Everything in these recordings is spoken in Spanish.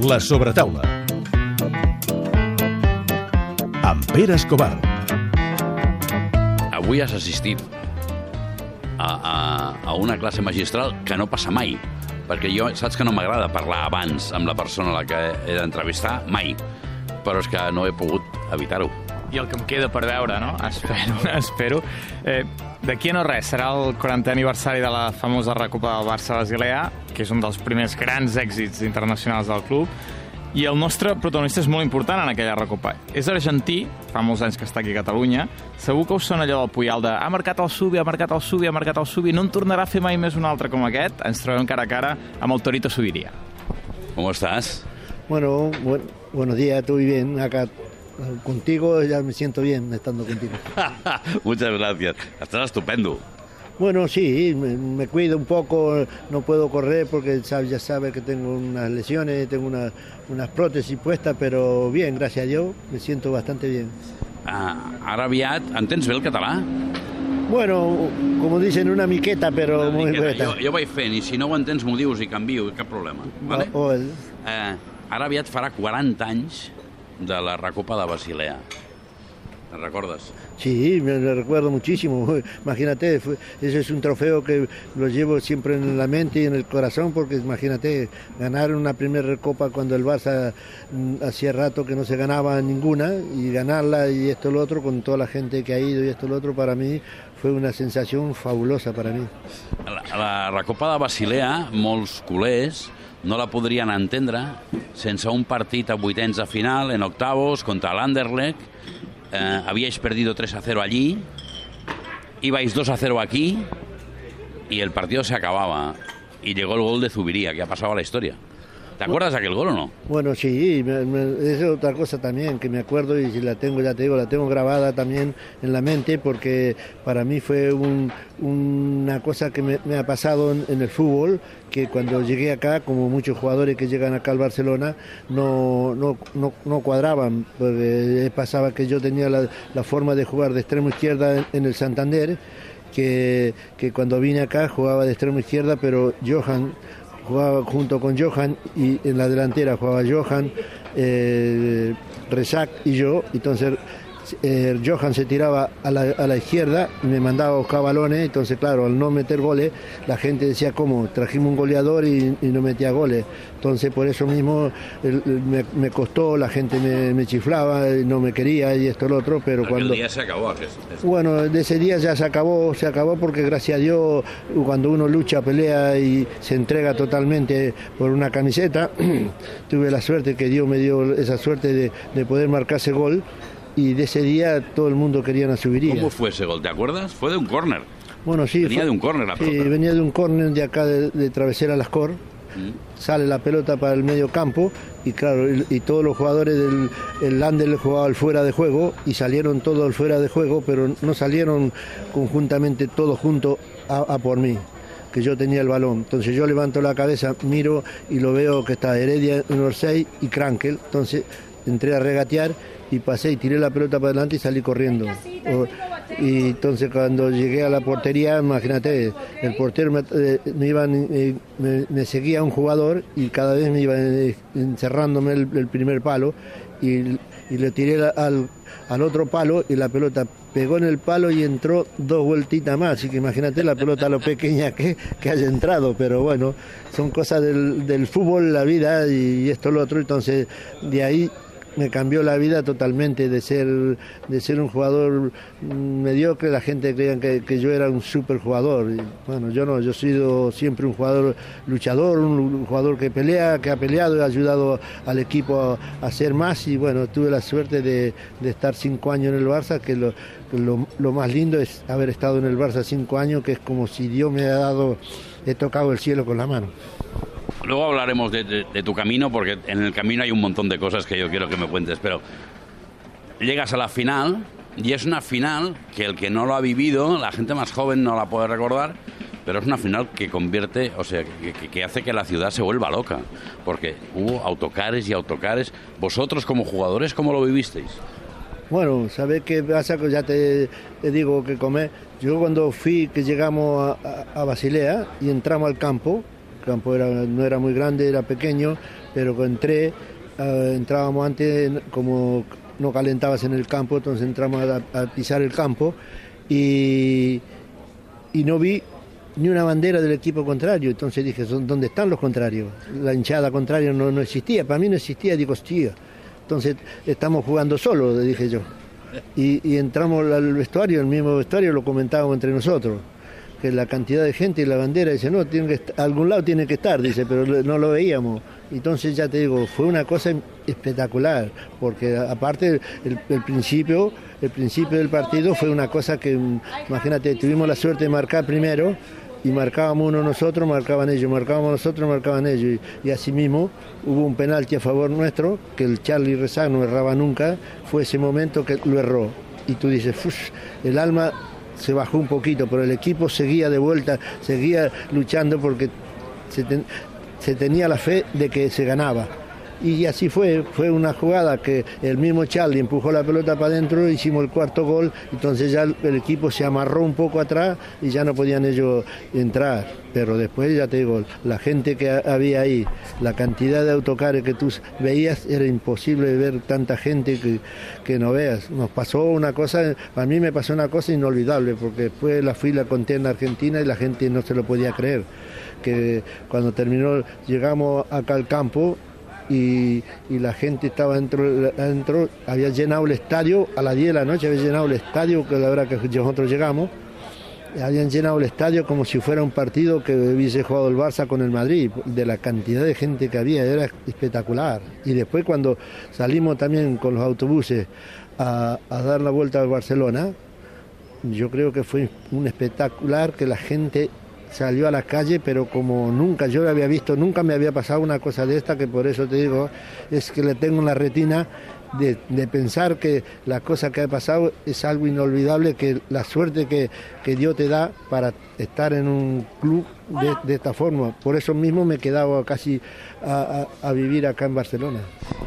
La sobretaula. Amb Pere Escobar. Avui has assistit a, a, a una classe magistral que no passa mai, perquè jo, saps que no m'agrada parlar abans amb la persona a la que he d'entrevistar, mai, però és que no he pogut evitar-ho. I el que em queda per veure, no? Espero, espero. Eh, D'aquí a no res, serà el 40è aniversari de la famosa Recopa del Barça-Basilea, que és un dels primers grans èxits internacionals del club, i el nostre protagonista és molt important en aquella recopa. És argentí, fa molts anys que està aquí a Catalunya, segur que us sona allò del Puyal de ha marcat el Subi, ha marcat el Subi, ha marcat el Subi, no en tornarà a fer mai més un altre com aquest. Ens trobem cara a cara amb el Torito Subiria. ¿Cómo estás? Bueno, buen- buenos días, estoy bien. Acá contigo ya me siento bien estando contigo. Muchas gracias. Estás estupendo. Bueno, sí, me, me cuido un poco, no puedo correr porque sabe- ya sabe que tengo unas lesiones, tengo una- unas prótesis puestas, pero bien, gracias a Dios, me siento bastante bien. Ah, ara aviat... Entens bé el català? Bueno, como dicen, una miqueta, pero Una muy miqueta. Jo, jo vaig fent, i si no ho entens m'ho dius i canvio, cap problema. Vale? O- o el- Eh, ara aviat farà 40 anys de la Recopa de Basilea. Te'n recordes? Sí, me lo recuerdo muchísimo. Imagínate, fue- ese es un trofeo que lo llevo siempre en la mente y en el corazón, porque imagínate, ganar una primera copa cuando el Barça mm, hacía rato que no se ganaba ninguna, y ganarla y esto lo otro, con toda la gente que ha ido y esto lo otro, para mí fue una sensación fabulosa para mí. La, la Recopa de Basilea, molts culers no la podrien entendre sense un partit a vuitens de final, en octavos, contra l'Anderlecht. Eh, habíais perdido 3 a 0 allí, ibais 2 a 0 aquí, y el partido se acababa. Y llegó el gol de Zubiría, que ha pasado a la historia. ¿Te acuerdas aquel gol o no? Bueno, sí, me- me- es otra cosa también que me acuerdo y si la tengo, ya te digo, la tengo grabada también en la mente porque para mí fue un- una cosa que me, ha pasado en, el fútbol, que cuando llegué acá, como muchos jugadores que llegan acá al Barcelona, no, no, no, no cuadraban, pasaba que yo tenía la, la forma de jugar de extremo izquierda en, en el Santander, que, que cuando vine acá jugaba de extremo izquierda, pero Johan jugaba junto con Johan y en la delantera jugaba Johan, eh, Rezac y yo. Entonces eh, Johan se tiraba a la, a la izquierda y me mandaba a buscar balones. Entonces, claro, al no meter goles, la gente decía, ¿cómo? Trajimos un goleador y, y no metía goles. Entonces, por eso mismo el- el- me, me costó, la gente me, me chiflaba, y no me quería y esto lo otro, pero Aquel cuando... día se acabó. Bueno, de ese día ya se acabó, se acabó porque gracias a Dios cuando uno lucha, pelea y se entrega totalmente por una camiseta, tuve la suerte que Dios me dio esa suerte de, de poder marcar ese gol y de ese día todo el mundo quería una subiría. ¿Cómo fue ese gol? ¿Te acuerdas? Fue de un córner. Bueno, sí, Venía fue- de un córner la sí, pelota. venía de un córner de acá de, de Travesera Las Cor. Sale la pelota para el medio campo y claro, y, y todos los jugadores del el Lander jugaba al fuera de juego y salieron todos al fuera de juego, pero no salieron conjuntamente todos juntos a, a por mí que yo tenía el balón. Entonces yo levanto la cabeza, miro y lo veo que está Heredia en Orsay y Krankel. Entonces entré a regatear y pasé y tiré la pelota para adelante y salí corriendo. O- y entonces cuando llegué a la portería, imagínate, el portero me, eh, me iban, eh, me, me seguía un jugador y cada vez me iba eh, encerrándome el, el primer palo y, y le tiré al, al otro palo y la pelota pegó en el palo y entró dos vueltitas más. Así que imagínate la pelota lo pequeña que, que haya entrado, pero bueno, son cosas del, del fútbol, la vida y esto lo otro. Entonces de ahí me cambió la vida totalmente de ser de ser un jugador mm, mediocre. La gente creía que, que yo era un super jugador bueno yo no yo he sido siempre un jugador luchador un, jugador que pelea que ha peleado y ha ayudado al equipo a, ser más. Y bueno tuve la suerte de, de estar cinco años en el Barça que lo, lo, lo más lindo es haber estado en el Barça cinco años que es como si Dios me ha dado he tocado el cielo con la mano Luego hablaremos de, tu camino, porque en el camino hay un montón de cosas que yo quiero que me cuentes, pero llegas a la final y es una final que el que no lo ha vivido, la gente más joven no la puede recordar, pero es una final que convierte, o sea, que, hace que la ciudad se vuelva loca, porque hubo autocares y autocares. Vosotros como jugadores, ¿cómo lo vivisteis? Bueno, ¿sabes qué ya te, digo que comer. Yo cuando fui, que llegamos a, a- Basilea y entramos al campo, campo era, no era muy grande, era pequeño, pero entré, eh, entrábamos antes, como no calentabas en el campo, entonces entramos a, pisar el campo y, y no vi ni una bandera del equipo contrario. Entonces dije, "¿Son- ¿dónde están los contrarios? La hinchada contraria no, no existía, para mí no existía, digo, hostia. Entonces estamos jugando solos, dije yo. Y entramos al vestuario, el mismo vestuario lo comentábamos entre nosotros. Que la cantidad de gente y la bandera, dice, no, tiene que algún lado tiene que estar, dice, pero no lo veíamos. Entonces ya te digo, fue una cosa espectacular, porque aparte el, principio, el principio del partido fue una cosa que, mm, imagínate, tuvimos la suerte de marcar primero y marcábamos uno nosotros, marcaban ellos, marcábamos nosotros, marcaban ellos. Y, y así mismo hubo un penalti a favor nuestro, que el Charlie Rezag no erraba nunca, fue ese momento que lo erró. Y tú dices, el alma se bajó un poquito, pero el equipo seguía de vuelta, seguía luchando porque se, ten- se tenía la fe de que se ganaba. Y así fue, fue una jugada que el mismo Charlie empujó la pelota para adentro, hicimos el cuarto gol, entonces ya el, equipo se amarró un poco atrás y ya no podían ellos entrar. Pero después, ya te digo, la gente que ha- había ahí, la cantidad de autocares que tú veías, era imposible ver tanta gente que, que no veas. Nos pasó una cosa, a mí me pasó una cosa inolvidable, porque después la fui la conté en Argentina y la gente no se lo podía creer. Que cuando terminó, llegamos acá al campo y, la gente estaba dentro, había llenado el estadio, a las 10 de la noche había llenado el estadio, que la hora que nosotros llegamos, habían llenado el estadio como si fuera un partido que hubiese jugado el Barça con el Madrid, de la cantidad de gente que había, era espectacular. Y después cuando salimos también con los autobuses a, a dar la vuelta al Barcelona, yo creo que fue un espectacular que la gente salió a la calle, pero como nunca yo lo había visto, nunca me había pasado una cosa de esta, que por eso te digo, es que le tengo en la retina de, de pensar que la cosa que ha pasado es algo inolvidable, que la suerte que, que Dios te da para estar en un club de, de esta forma. Por eso mismo me he quedado casi a, a- a vivir acá en Barcelona.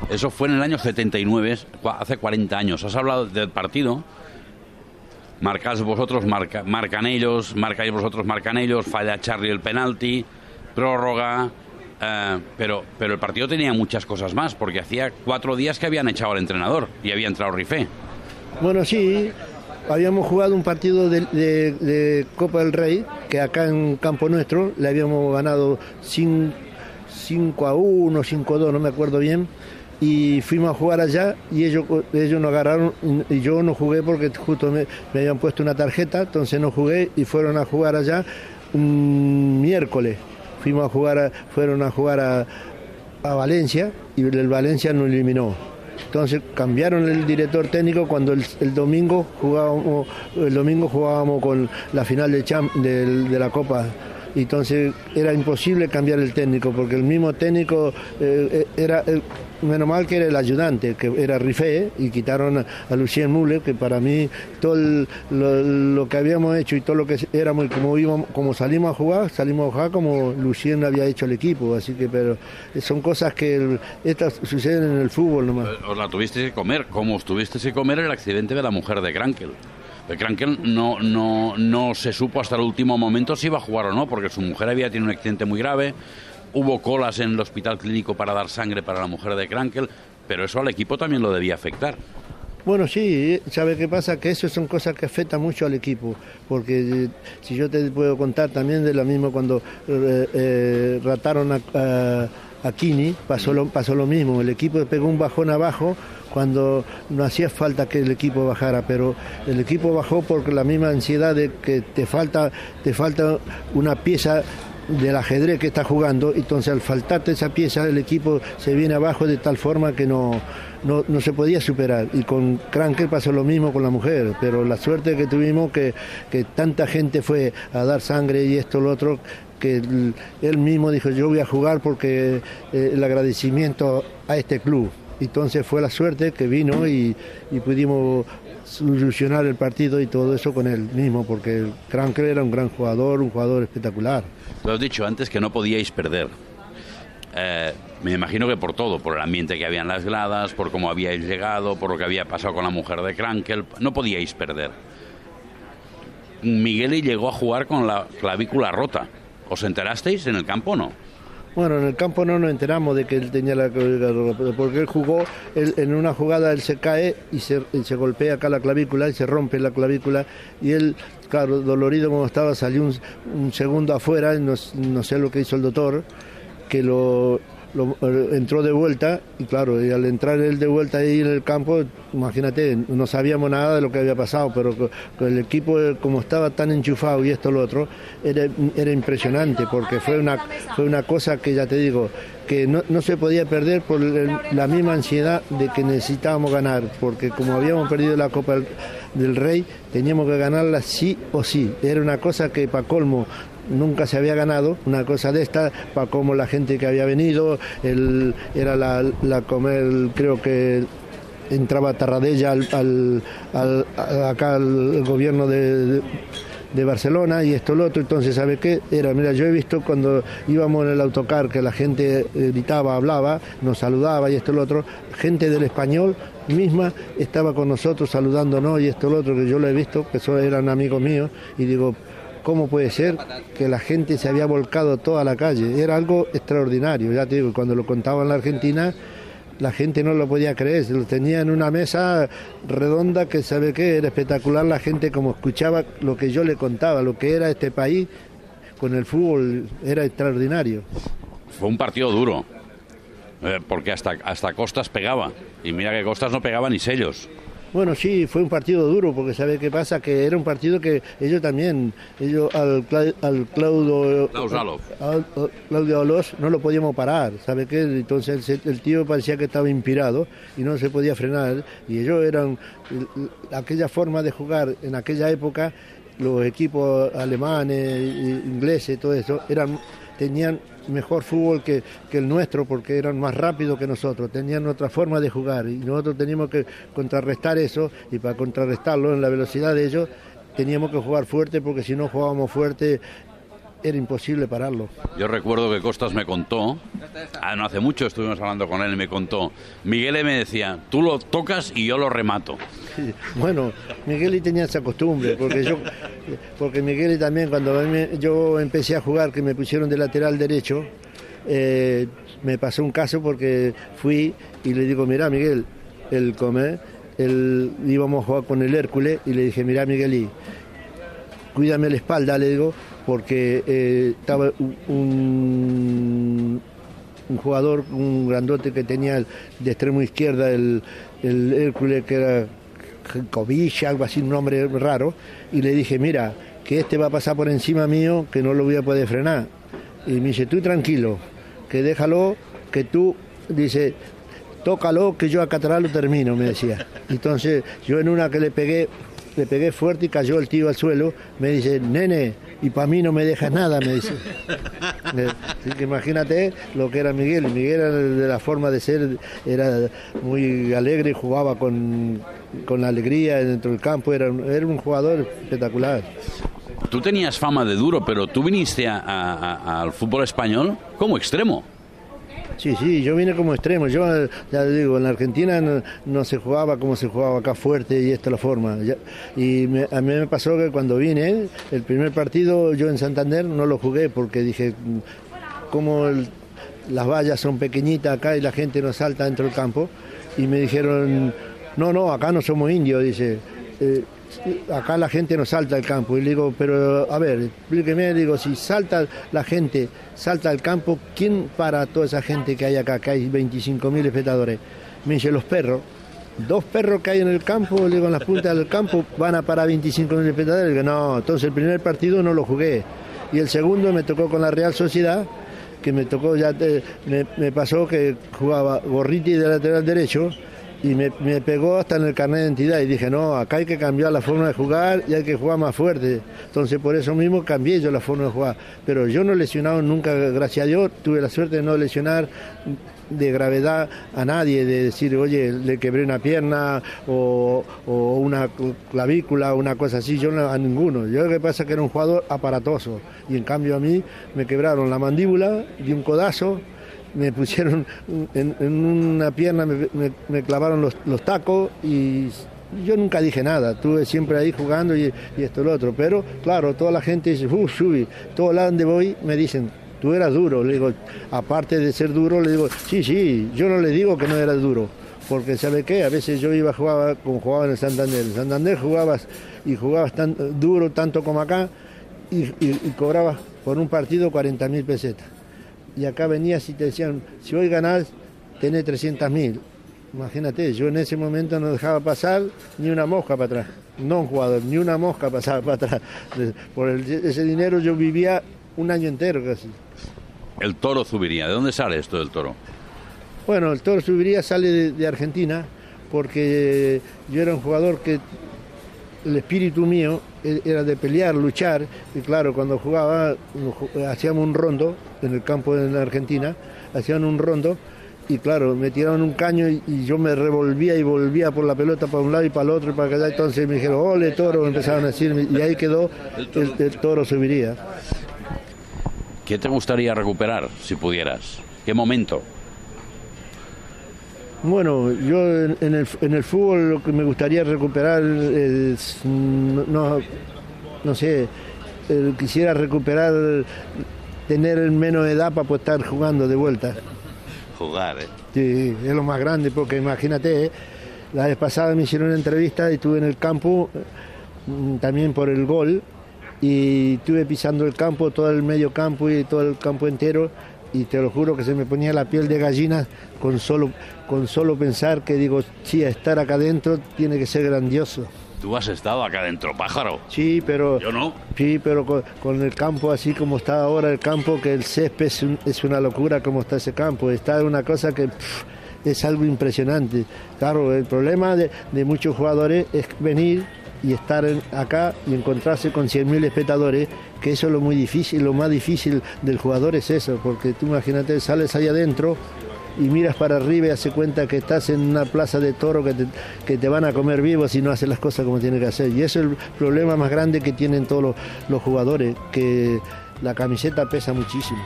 Eso fue en el año 79, cua- hace 40 años. Has hablado del partido. Marcáis vosotros, marca- marcan ellos, marcáis vosotros, marcan ellos, falla Charlie el penalti, prórroga. eh, pero, pero el partido tenía muchas cosas más, porque hacía cuatro días que habían echado al entrenador y había entrado Rifé. Bueno, sí, habíamos jugado un partido de, de- Copa del Rey, que acá en campo nuestro le habíamos ganado 5 a 1, 5 a 2, no me acuerdo bien, y fuimos a jugar allá y ellos, ellos nos agarraron y yo no jugué porque justo me, habían puesto una tarjeta, entonces no jugué y fueron a jugar allá un miércoles. Fuimos a jugar, a- fueron a jugar a, Valencia y el Valencia nos eliminó. Entonces cambiaron el director técnico cuando el, domingo jugábamos el domingo jugábamos con la final de, Cham- del- de la Copa. Entonces era imposible cambiar el técnico porque el mismo técnico eh, eh, era el- menos mal que era el ayudante que era Rifé y quitaron a, a Lucien Müller que para mí todo el- lo, que habíamos hecho y todo lo que éramos y como íbamos como salimos a jugar salimos a jugar como Lucien había hecho el equipo así que pero son cosas que estas suceden en el fútbol nomás. Os la tuvisteis que comer, como os tuvisteis que comer el accidente de la mujer de Krankel. De Krankel no, no, no se supo hasta el último momento si iba a jugar o no, porque su mujer había tenido un accidente muy grave, hubo colas en el hospital clínico para dar sangre para la mujer de Krankel, pero eso al equipo también lo debía afectar. Bueno, sí, ¿sabe qué pasa? Que eso son cosas que afectan mucho al equipo, porque eh, si yo te puedo contar también de lo mismo cuando eh, eh, rataron a, a, a Kini, pasó lo, pasó lo mismo, el equipo pegó un bajón abajo cuando no hacía falta que el equipo bajara, pero el equipo bajó porque la misma ansiedad de que te falta, te falta una pieza del ajedrez que está jugando, entonces al faltarte esa pieza el equipo se viene abajo de tal forma que no, no, no se podía superar. Y con Krankel pasó lo mismo con la mujer, pero la suerte que tuvimos que, que tanta gente fue a dar sangre y esto, lo otro, que él, mismo dijo yo voy a jugar porque eh, el agradecimiento a este club. Entonces fue la suerte que vino y pudimos solucionar el partido y todo eso con él mismo, porque Krankel era un gran jugador, un jugador espectacular. Lo has dicho antes que no podíais perder. Eh, me imagino que por todo, por el ambiente que había en las gradas, por cómo habíais llegado, por lo que había pasado con la mujer de Krankel, no podíais perder. Migueli llegó a jugar con la clavícula rota. ¿Os enterasteis en el campo o no? Bueno, en el campo no nos enteramos de que él tenía la clavícula porque él jugó, él, en una jugada él se cae y se, golpea acá la clavícula y se rompe la clavícula y él, claro, dolorido como estaba, salió un, un segundo afuera, no, no sé lo que hizo el doctor, que lo, lo, entró de vuelta y claro, y al entrar él de vuelta ahí en el campo, imagínate, no sabíamos nada de lo que había pasado, pero con el equipo como estaba tan enchufado y esto lo otro, era, era impresionante porque fue una, fue una cosa que ya te digo, que no, no, se podía perder por la misma ansiedad de que necesitábamos ganar, porque como habíamos perdido la Copa del Rey, teníamos que ganarla sí o sí. Era una cosa que para colmo nunca se había ganado una cosa de esta, para como la gente que había venido, el, era la, comer, creo que entraba Tarradella al, al, al, acá al gobierno de, de Barcelona y esto lo otro, entonces ¿sabe qué? Era, mira, yo he visto cuando íbamos en el autocar que la gente gritaba, hablaba, nos saludaba y esto lo otro, gente del español misma estaba con nosotros saludándonos y esto lo otro, que yo lo he visto, que son, eran amigos míos, y digo, ¿cómo puede ser que la gente se había volcado toda la calle? Era algo extraordinario, ya te digo, cuando lo contaba en la Argentina, la gente no lo podía creer, se lo tenía en una mesa redonda que sabe que era espectacular la gente como escuchaba lo que yo le contaba, lo que era este país con el fútbol, era extraordinario. Fue un partido duro, eh, porque hasta, hasta Costas pegaba, y mira que Costas no pegaba ni sellos. Bueno, sí, fue un partido duro, porque ¿sabe qué pasa? Que era un partido que ellos también, ellos al, al Claudio, al, Claudio Alos no lo podíamos parar, ¿sabe qué? Entonces el, el, tío parecía que estaba inspirado y no se podía frenar, y ellos eran, aquella forma de jugar en aquella época, los equipos alemanes, ingleses, todo eso, eran tenían mejor fútbol que, el nuestro porque eran más rápidos que nosotros, tenían otra forma de jugar y nosotros teníamos que contrarrestar eso y para contrarrestarlo en la velocidad de ellos teníamos que jugar fuerte porque si no jugábamos fuerte era imposible pararlo. Yo recuerdo que Costas me contó, ah, no hace mucho estuvimos hablando con él y me contó, Miguel me decía, tú lo tocas y yo lo remato. Sí, bueno, Miguel tenía esa costumbre, porque yo, porque Miguel también cuando yo empecé a jugar, que me pusieron de lateral derecho, eh, me pasó un caso porque fui y le digo, mira Miguel, el come, el, íbamos a jugar con el Hércules y le dije, mira Miguel, y cuídame la espalda, le digo, porque eh, estaba un, jugador, un grandote que tenía de extremo izquierda el, el Hércules, que era Covilla, algo así, un nombre raro, y le dije, mira, que este va a pasar por encima mío, que no lo voy a poder frenar. Y me dice, tú tranquilo, que déjalo, que tú, dice, tócalo, que yo acá atrás lo termino, me decía. Entonces, yo en una que le pegué, le pegué fuerte y cayó el tío al suelo, me dice, nene, y para mí no me dejas nada, me dice. Así que imagínate lo que era Miguel. Miguel era de la forma de ser, era muy alegre, jugaba con, con alegría dentro del campo, era, era un jugador espectacular. Tú tenías fama de duro, pero tú viniste a, a, a, al fútbol español como extremo. Sí, sí, yo vine como extremo. Yo, ya digo, en la Argentina no, se jugaba como se jugaba acá fuerte y esta es la forma. Y a mí me pasó que cuando vine, el primer partido yo en Santander no lo jugué porque dije, como las vallas son pequeñitas acá y la gente no salta dentro del campo. Y me dijeron, no, no, acá no somos indios, dice. Eh, acá la gente no salta al campo. Y le digo, pero a ver, explíqueme, digo, si salta la gente, salta al campo, ¿quién para toda esa gente que hay acá, que hay 25 mil espectadores? Me dice, los perros. Dos perros que hay en el campo, le digo, en las puntas del campo, van a parar 25 mil espectadores. Le digo, no, entonces el primer partido no lo jugué. Y el segundo me tocó con la Real Sociedad, que me tocó ya, te, me, me pasó que jugaba Gorriti de lateral derecho, y me, me, pegó hasta en el carnet de identidad y dije, no, acá hay que cambiar la forma de jugar y hay que jugar más fuerte. Entonces por eso mismo cambié yo la forma de jugar. Pero yo no he lesionado nunca, gracias a Dios, tuve la suerte de no lesionar de gravedad a nadie, de decir, oye, le quebré una pierna o, o una clavícula una cosa así, yo no, a ninguno. Yo lo que pasa es que era un jugador aparatoso y en cambio a mí me quebraron la mandíbula y un codazo me pusieron en, una pierna, me, clavaron los, tacos y yo nunca dije nada, estuve siempre ahí jugando y, y esto y lo otro, pero claro, toda la gente dice, uff, Shubi, todo lado donde voy me dicen, tú eras duro. Le digo, aparte de ser duro, le digo, sí, sí, yo no le digo que no era duro. Porque, ¿sabe qué? A veces yo iba a jugar como jugaba en el Santander. En Santander jugabas y jugabas tan duro tanto como acá y, y, y cobrabas por un partido 40 mil pesetas. Y acá venías y te decían, si hoy ganás, tenés 300 mil. Imagínate, yo en ese momento no dejaba pasar ni una mosca para atrás. No un jugador, ni una mosca pasaba para atrás. Por el- ese dinero yo vivía un año entero casi. El toro Zubiría. ¿De dónde sale esto del toro? Bueno, el Toro Subiría sale de, de Argentina porque yo era un jugador que el espíritu mío e- era de pelear, luchar, y claro, cuando jugaba ju- hacíamos un rondo en el campo en Argentina, hacían un rondo y claro, me tiraban un caño y, yo me revolvía y volvía por la pelota para un lado y para el otro y para allá, entonces me dijeron, ole toro, empezaban a decirme, y ahí quedó el, el toro subiría. ¿Qué te gustaría recuperar si pudieras? ¿Qué momento? Bueno, yo en, en el, en el fútbol lo que me gustaría recuperar es, mm, no, no sé, eh, quisiera recuperar, tener menos edad para poder estar jugando de vuelta. Jugar, ¿eh? Sí, es lo más grande, porque imagínate, eh, la vez pasada me hicieron una entrevista y estuve en el campo, mm, también por el gol, y estuve pisando el campo, todo el medio campo y todo el campo entero, y te lo juro que se me ponía la piel de gallina con solo, con solo pensar que digo, sí, estar acá adentro tiene que ser grandioso. Tú has estado acá dentro, pájaro. Sí, pero... Yo no. Sí, pero con, con el campo así como está ahora el campo, que el césped es, un- es una locura como está ese campo. Está una cosa que pff, es algo impresionante. Claro, el problema de, de muchos jugadores es venir y estar acá y encontrarse con 100.000 espectadores, que eso es lo muy difícil, lo más difícil del jugador es eso, porque tú imagínate, sales ahí adentro y miras para arriba y hace cuenta que estás en una plaza de toro que te, que te van a comer vivo si no haces las cosas como tienes que hacer. Y eso es el problema más grande que tienen todos los jugadores, que la camiseta pesa muchísimo.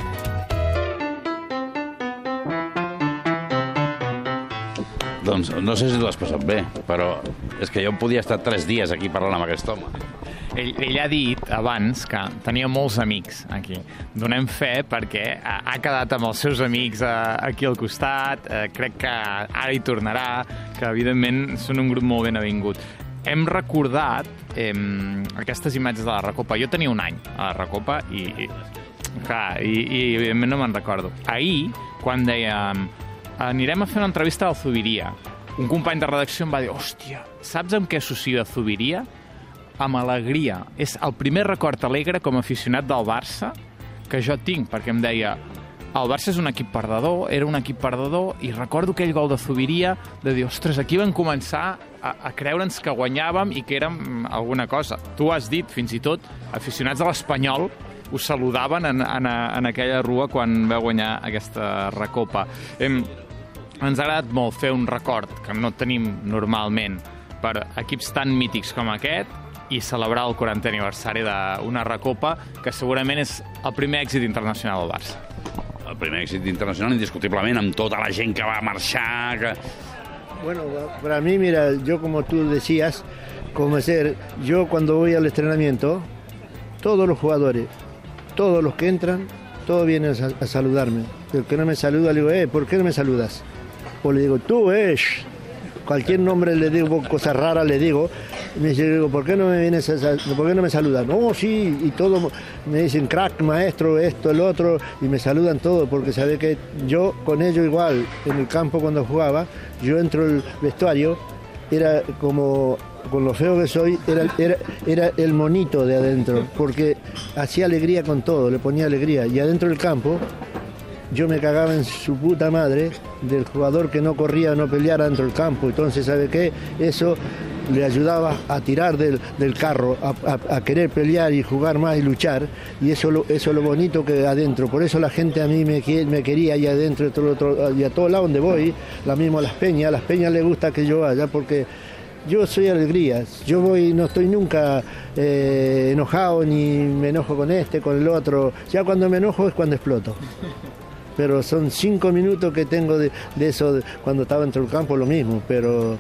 Doncs no sé si t'ho has passat bé, però és que jo podia estar tres dies aquí parlant amb aquest home. Ell, ell ha dit abans que tenia molts amics aquí. Donem fe perquè ha, ha quedat amb els seus amics eh, aquí al costat, eh, crec que ara hi tornarà, que evidentment són un grup molt ben avingut. Hem recordat eh, aquestes imatges de la Recopa. Jo tenia un any a la Recopa i, i, clar, i, i evidentment no me'n recordo. Ahir, quan dèiem anirem a fer una entrevista al Zubiria, un company de redacció em va dir hòstia, saps amb què associo Zubiria? amb alegria. És el primer record alegre com a aficionat del Barça que jo tinc, perquè em deia el Barça és un equip perdedor, era un equip perdedor, i recordo aquell gol de Zubiria de dir, ostres, aquí vam començar a, a creure'ns que guanyàvem i que érem mm, alguna cosa. Tu has dit, fins i tot, aficionats de l'Espanyol us saludaven en, en, en aquella rua quan veu guanyar aquesta recopa. Em, ens ha agradat molt fer un record que no tenim normalment per equips tan mítics com aquest i celebrar el 40è aniversari d'una recopa que segurament és el primer èxit internacional del Barça. El primer èxit internacional, indiscutiblement, amb tota la gent que va marxar... Que... Bueno, para mí, mira, yo como tú decías, como ser, yo cuando voy al entrenamiento, todos los jugadores, todos los que entran, todos vienen a, a saludarme. El que no me saluda, le digo, eh, ¿por qué no me saludas? O le digo, tú, shh". cualquier nombre le digo, cosas raras le digo, me dice, digo, ¿por qué no me vienes a por qué no me saludas? No, sí, y todo me dicen crack, maestro, esto, el otro, y me saludan todos, porque sabe que yo con ellos igual, en el campo cuando jugaba, yo entro al vestuario, era como con lo feo que soy, era, era, era el monito de adentro, porque hacía alegría con todo, le ponía alegría. Y adentro del campo, yo me cagaba en su puta madre del jugador que no corría no peleara dentro del campo. Entonces, ¿sabe qué? Eso le ayudaba a tirar del, del carro, a, querer pelear y jugar más y luchar. Y eso, lo- eso es lo bonito que adentro. Por eso la gente a mí me, me quería allá adentro y, y a todo lado donde voy. La misma las peñas. A las peñas les gusta que yo vaya porque yo soy alegrías. Yo voy, no estoy nunca eh, enojado ni me enojo con este, con el otro. Ya cuando me enojo es cuando exploto pero son cinco minutos que tengo de, eso cuando estaba dentro del campo lo mismo pero,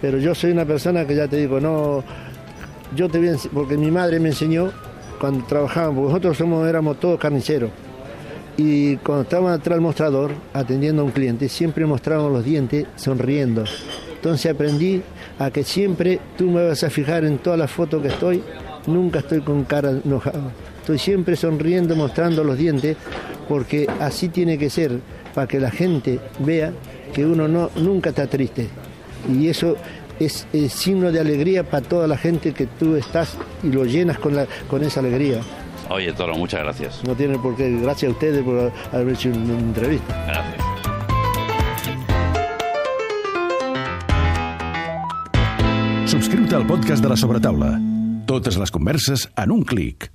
pero yo soy una persona que ya te digo no yo te voy porque mi madre me enseñó cuando trabajábamos porque nosotros somos éramos todos carniceros Y cuando estábamos atrás del mostrador, atendiendo a un cliente, siempre mostrábamos los dientes sonriendo. Entonces aprendí a que siempre tú me vas a fijar en todas las fotos que estoy, nunca estoy con cara enojada. Estoy siempre sonriendo, mostrando los dientes, porque así tiene que ser, para que la gente vea que uno no, nunca está triste. Y eso es, es signo de alegría para toda la gente que tú estás y lo llenas con, la, con esa alegría. Oye, Toro, muchas gracias. No tiene por qué. Gracias a ustedes por haber hecho una entrevista. Gracias. Subscriu-te al podcast de la Sobretaula. Totes les converses en un clic.